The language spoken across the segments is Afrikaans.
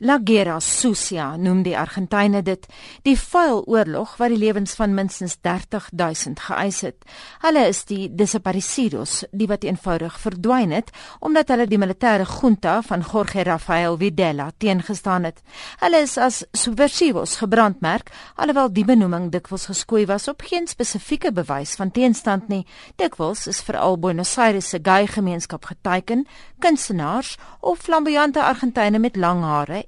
La Guerra Sucia noem die Argentyne dit, die vuil oorlog wat die lewens van minstens 30000 geëis het. Hulle is die desaparecidos, die wat eenvoudig verdwyn het omdat hulle die militêre junta van Jorge Rafael Videla teengestaan het. Hulle is as subversivos gebrandmerk, alhoewel die benoeming dikwels geskoei was op geen spesifieke bewys van teenstand nie. Dikwels is veral Buenos Aires se gay gemeenskap geteken, kunstenaars of flamboyante Argentyne met lang hare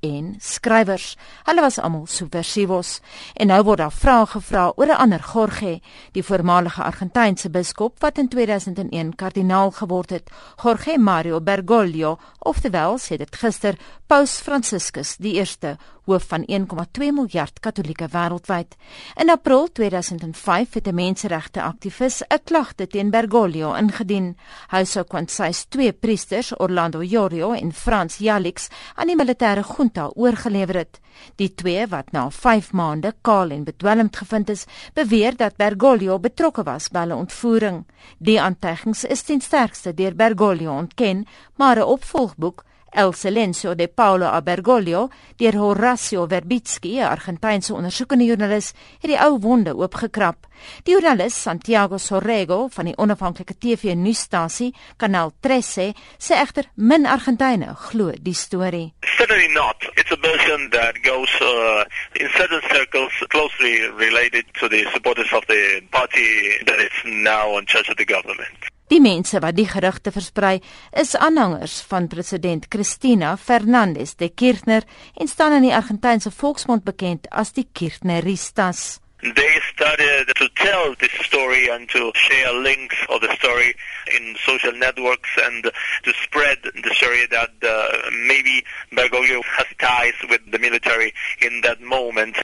en skrywers. Hulle was almal subversivos en nou word daar vrae gevra oor 'n ander Jorge, die voormalige Argentynse biskop wat in 2001 kardinaal geword het, Jorge Mario Bergoglio, oftewel sê dit gister Paus Franciscus die eerste hoof van 1,2 miljard Katolieke wêreldwyd. In April 2005 het 'n menseregte aktivis 'n klagte teen Bergoglio ingedien. Hy sou kwansys twee priesters, Orlando Jorio en Frans Jalix, aan die militêre junta oorgelewer het. Die twee wat na 5 maande kaal en bedwelmd gevind is, beweer dat Bergoglio betrokke was by hulle ontvoering. Die aantuigings is ten sterkste deur Bergoglio ontken, maar 'n opvolgboek El Silencio de Paulo a Bergoglio deur Horacio Verbitsky, 'n Argentynse ondersoekende joernalis, het die ou wonde oopgekrap. Die joernalis Santiago Sorrego van die onafhanklike TV-nuusstasie Canal 13 sê egter min Argentyne glo die storie. Certainly not. It's a version that goes uh, in certain circles closely related to the supporters of the party that is now in charge of the government. Die mense wat die gerugte versprei, is aanhangers van president Cristina Fernandez de Kirchner en staan in die Argentynse volksmond bekend as die Kirchneristas. They started to tell this story and to share links of the story in social networks and to spread the story that uh, maybe Bergoglio has ties with the military in that moment.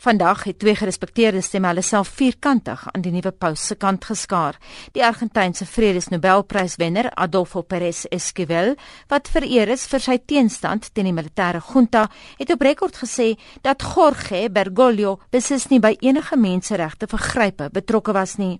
Vandag het twee gerespekteerde stemme hulle self vierkantig aan die nuwe paus se kant geskaar. Die Argentynse Vredesnobelpryswenner Adolfo Perez Esquivel, wat vereer is vir sy teenstand teen die militêre junta, het op rekord gesê dat Jorge Bergoglio beslis nie by enige menseregte vergrype betrokke was nie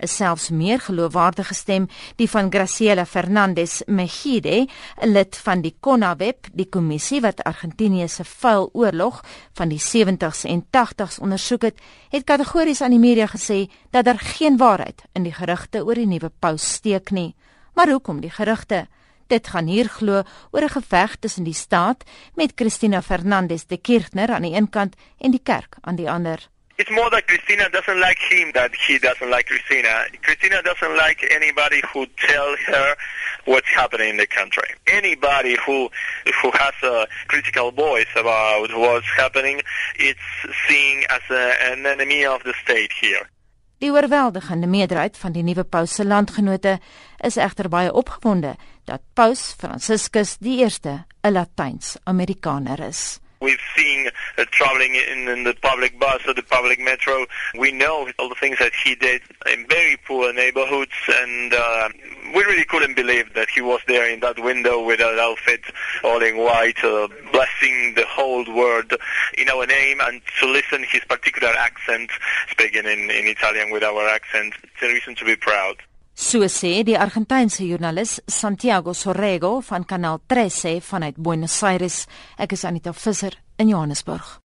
is selfs meer geloofwaardige stem die van Graciela Fernandez Mejide, 'n lid van die CONAWEP, die kommissie wat Argentinië se vuil oorlog van die 70s en 80s ondersoek het, het kategories aan die media gesê dat daar geen waarheid in die gerugte oor die nuwe paus steek nie. Maar hoekom die gerugte? Dit gaan hier glo oor 'n geveg tussen die staat met Cristina Fernandez de Kirchner aan die een kant en die kerk aan die ander. It's more that Cristina doesn't like him that he doesn't like Cristina. Cristina doesn't like anybody who tell her what's happening in the country. Anybody who who has a critical voice about what's happening, it's seen as a, an enemy of the state here. Die oorweldigende meerderheid van die nuwe paus se landgenote is egter baie opgewonde dat Paus Franciscus die eerste 'n Latyns-Amerikaner is. We've seen uh, traveling in, in the public bus or the public metro. We know all the things that he did in very poor neighborhoods, and uh, we really couldn't believe that he was there in that window with that outfit, all in white, uh, blessing the whole world in our name, and to listen his particular accent, speaking in, in Italian with our accent. It's a reason to be proud. So sê die Argentynse joernalis Santiago Sorrego van Kanaal 13 vanuit Buenos Aires. Ek is Anita Visser in Johannesburg.